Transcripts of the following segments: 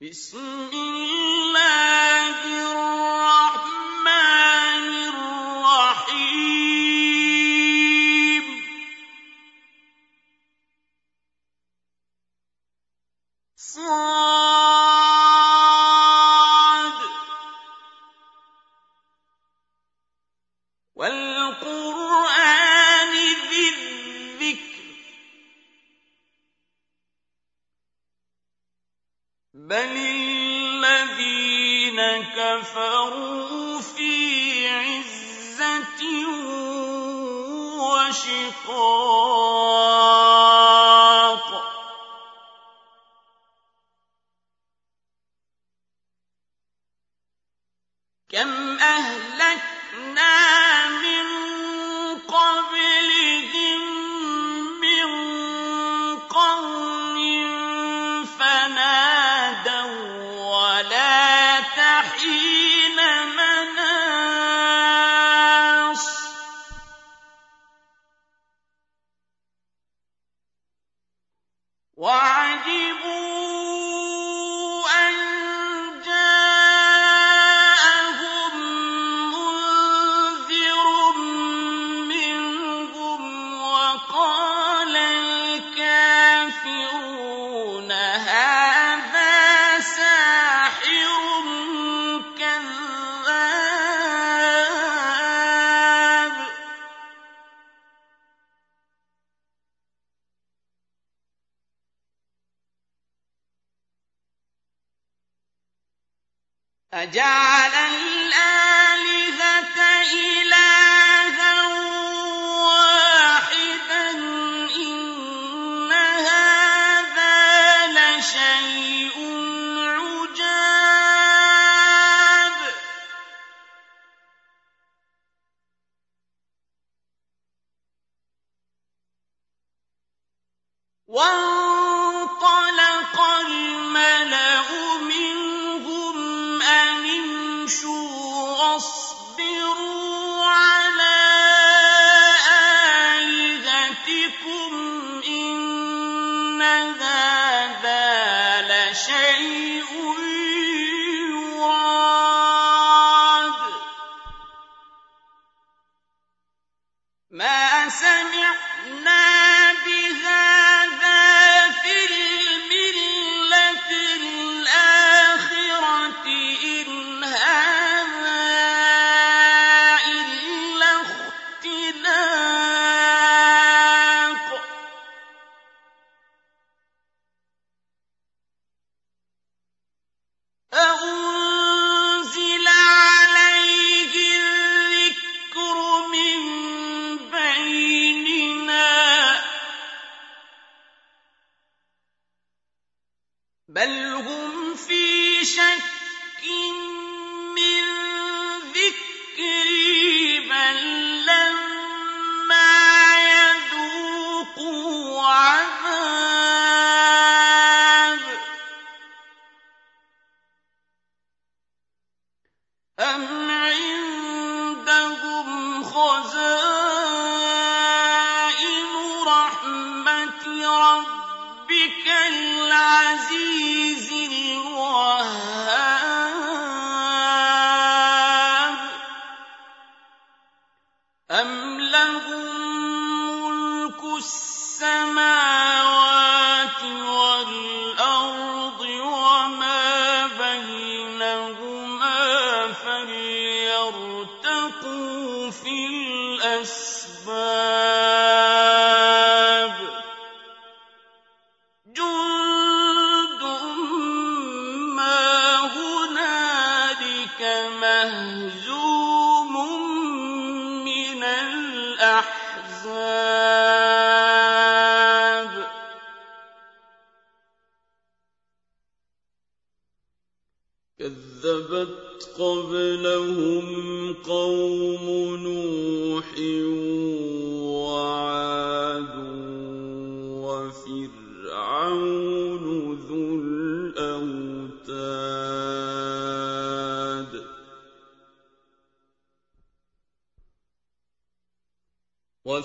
بسم الله وعجبوا واصبروا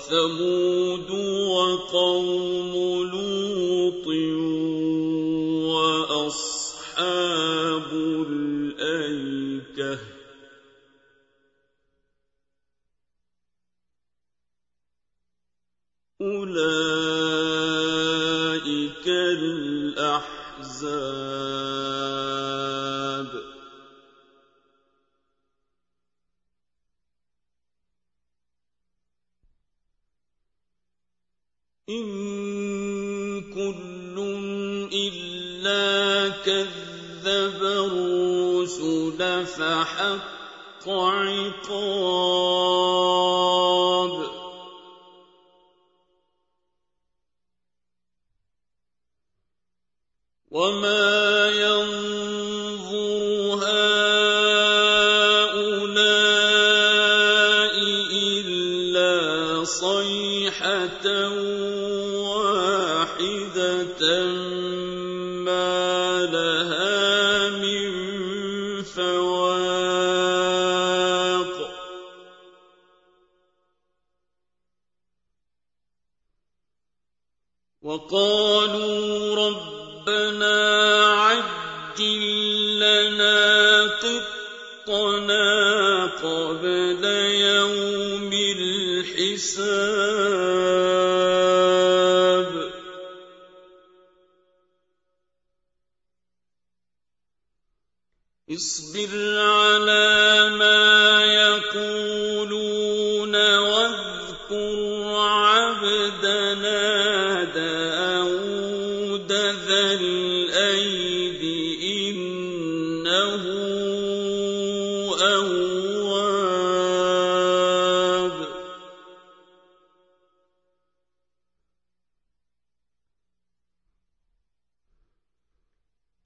وَثَمُودُ وَقَوْمُ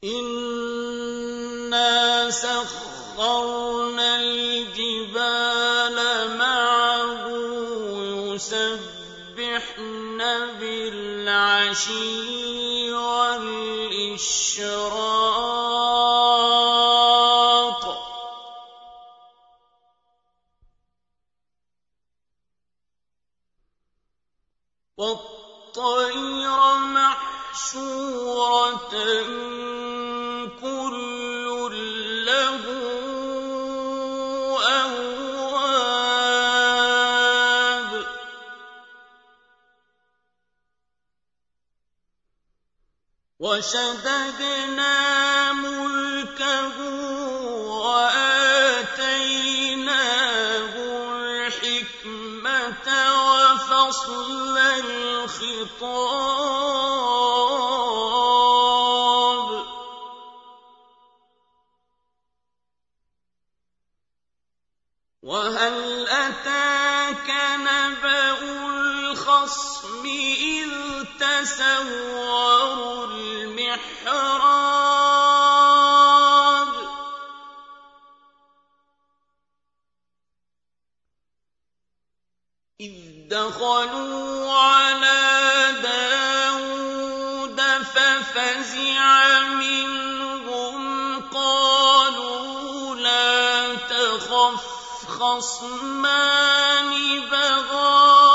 إنا سخرنا الجبال معه يسبحن بالعشي والإشراق وشددنا ملكه واتيناه الحكمه وفصل الخطاب وهل اتاك نبأ الْخَصْمِ إِذْ تَسَوَّرُوا الْمِحْرَابَ. إِذْ دَخَلُوا عَلَى دَاوُودَ فَفَزِعَ مِنْهُمْ قَالُوا لَا تَخَفْ خَصْمَانِ بَغَى.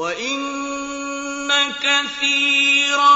وإن كثيرا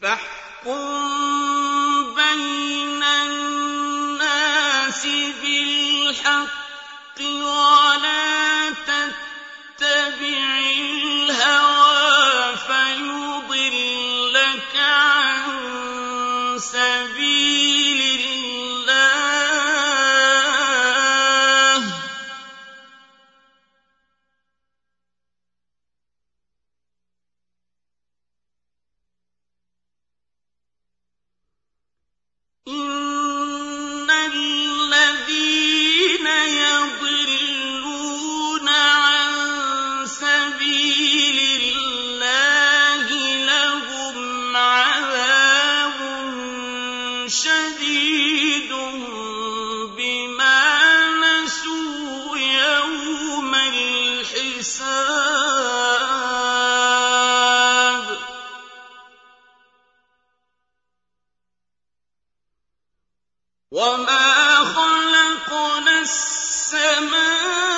فاحكم بين الناس بالحق ولا وَمَا خَلَقْنَا السماء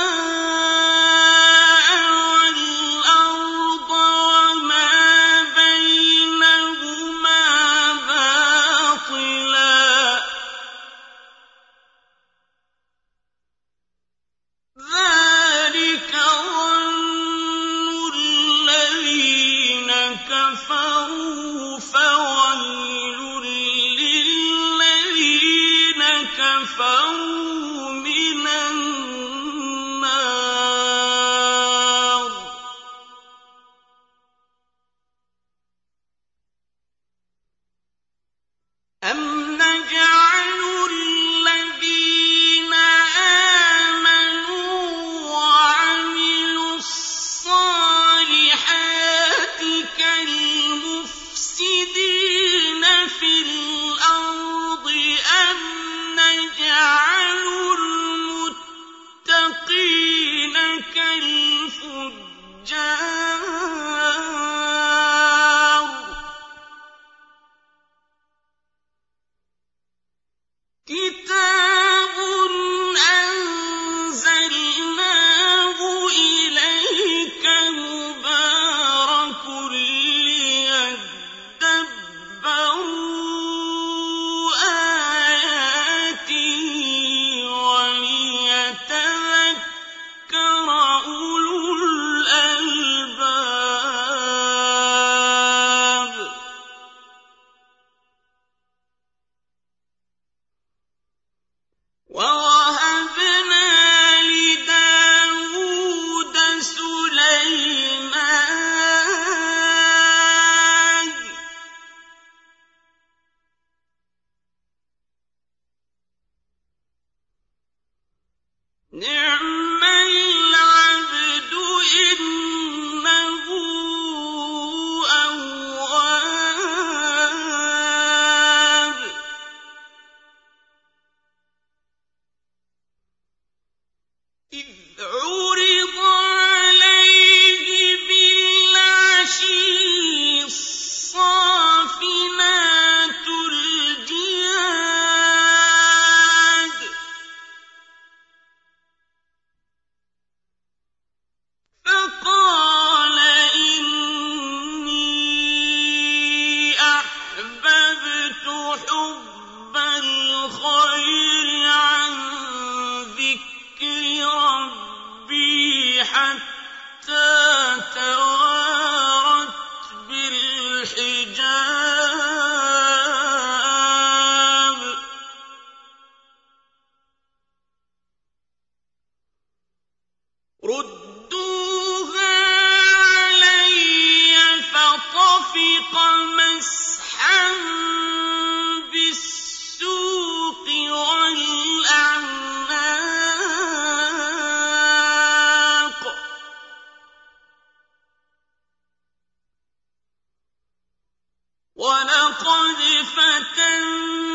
إذ عرف نِعْمَ الْعَبْدُ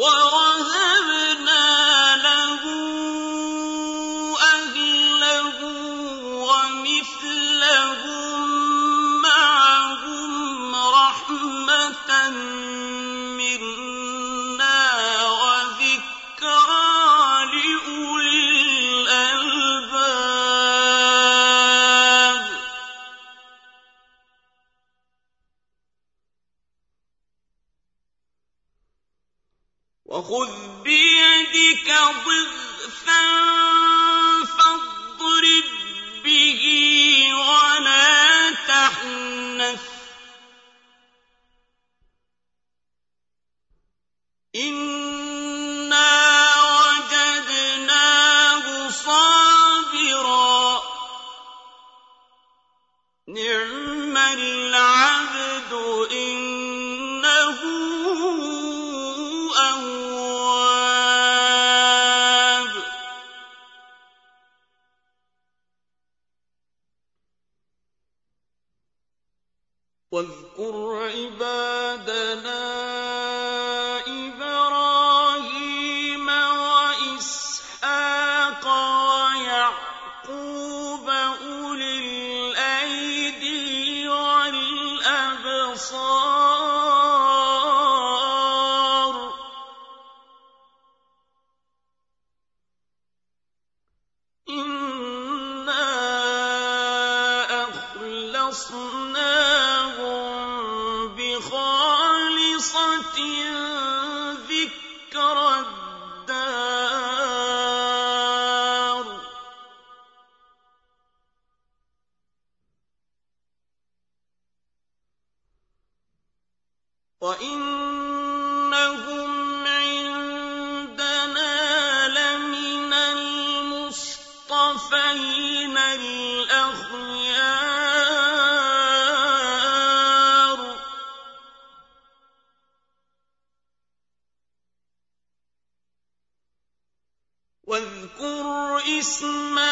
Whoa! وَاذْكُرْ عِبَادَنَا إسماعيل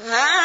ها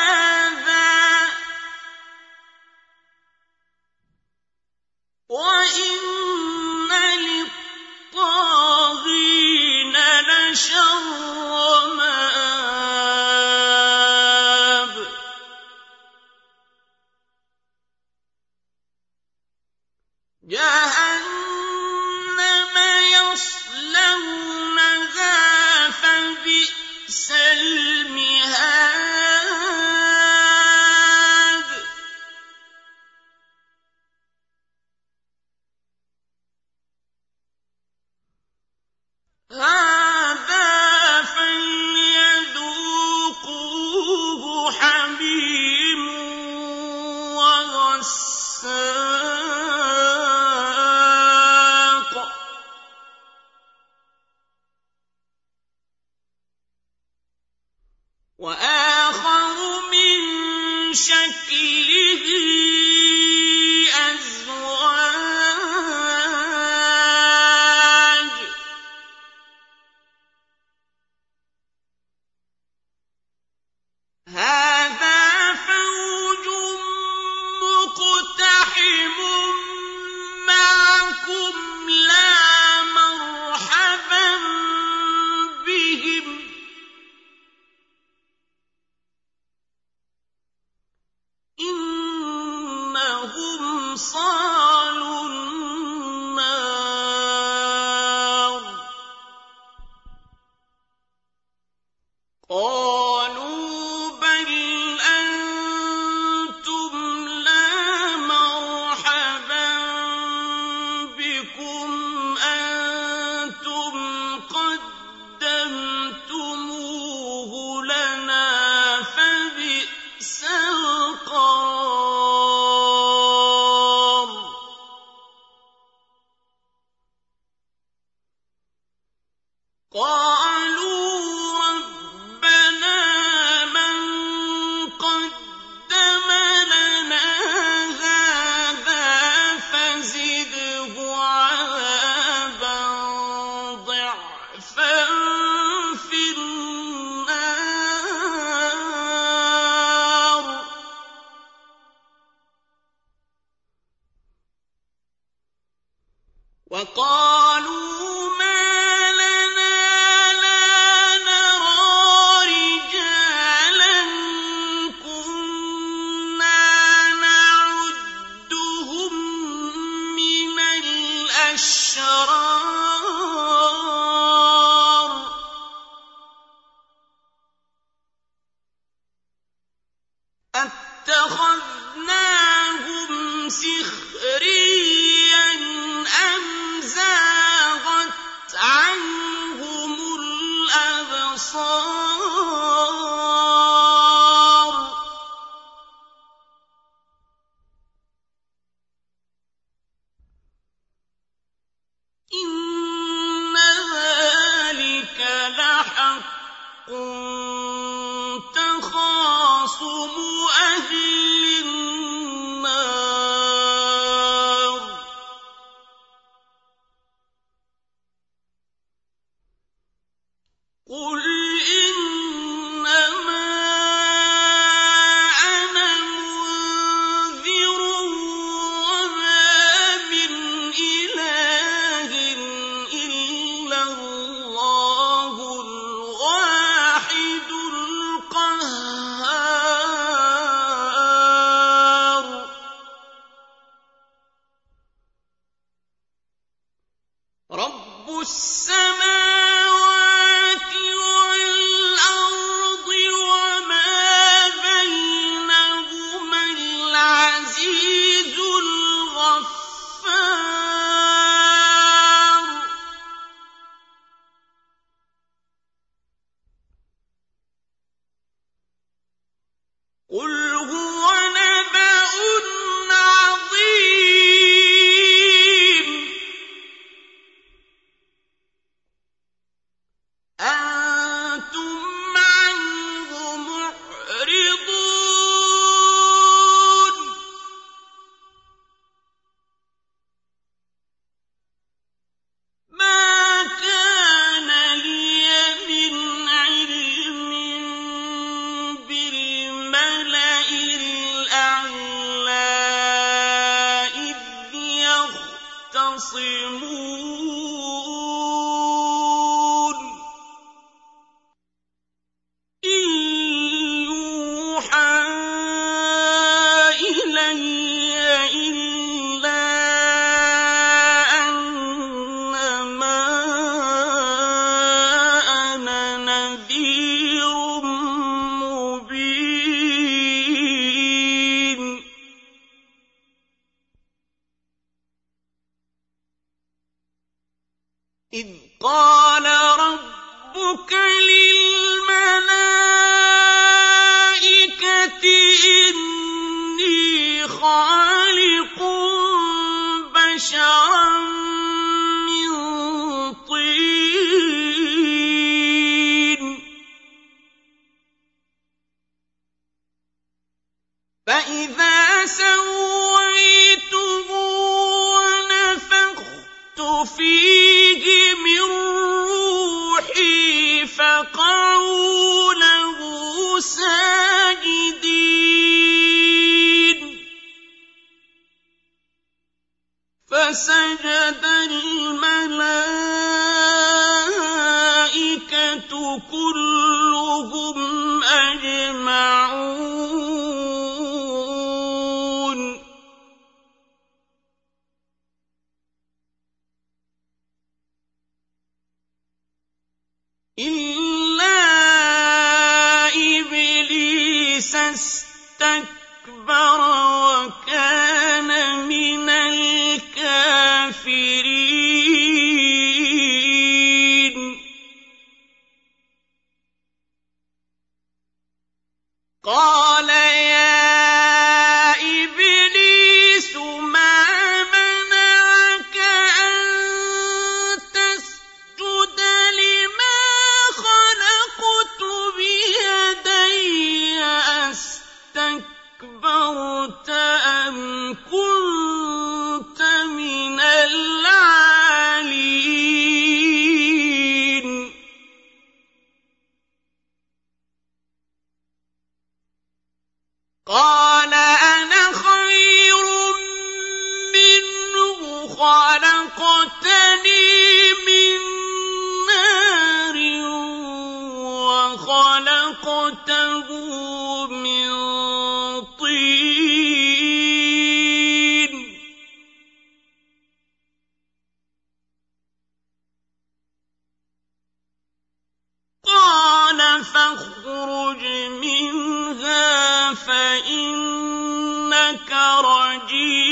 وَلَتَعْلَمُنَّ نَبَأَهُ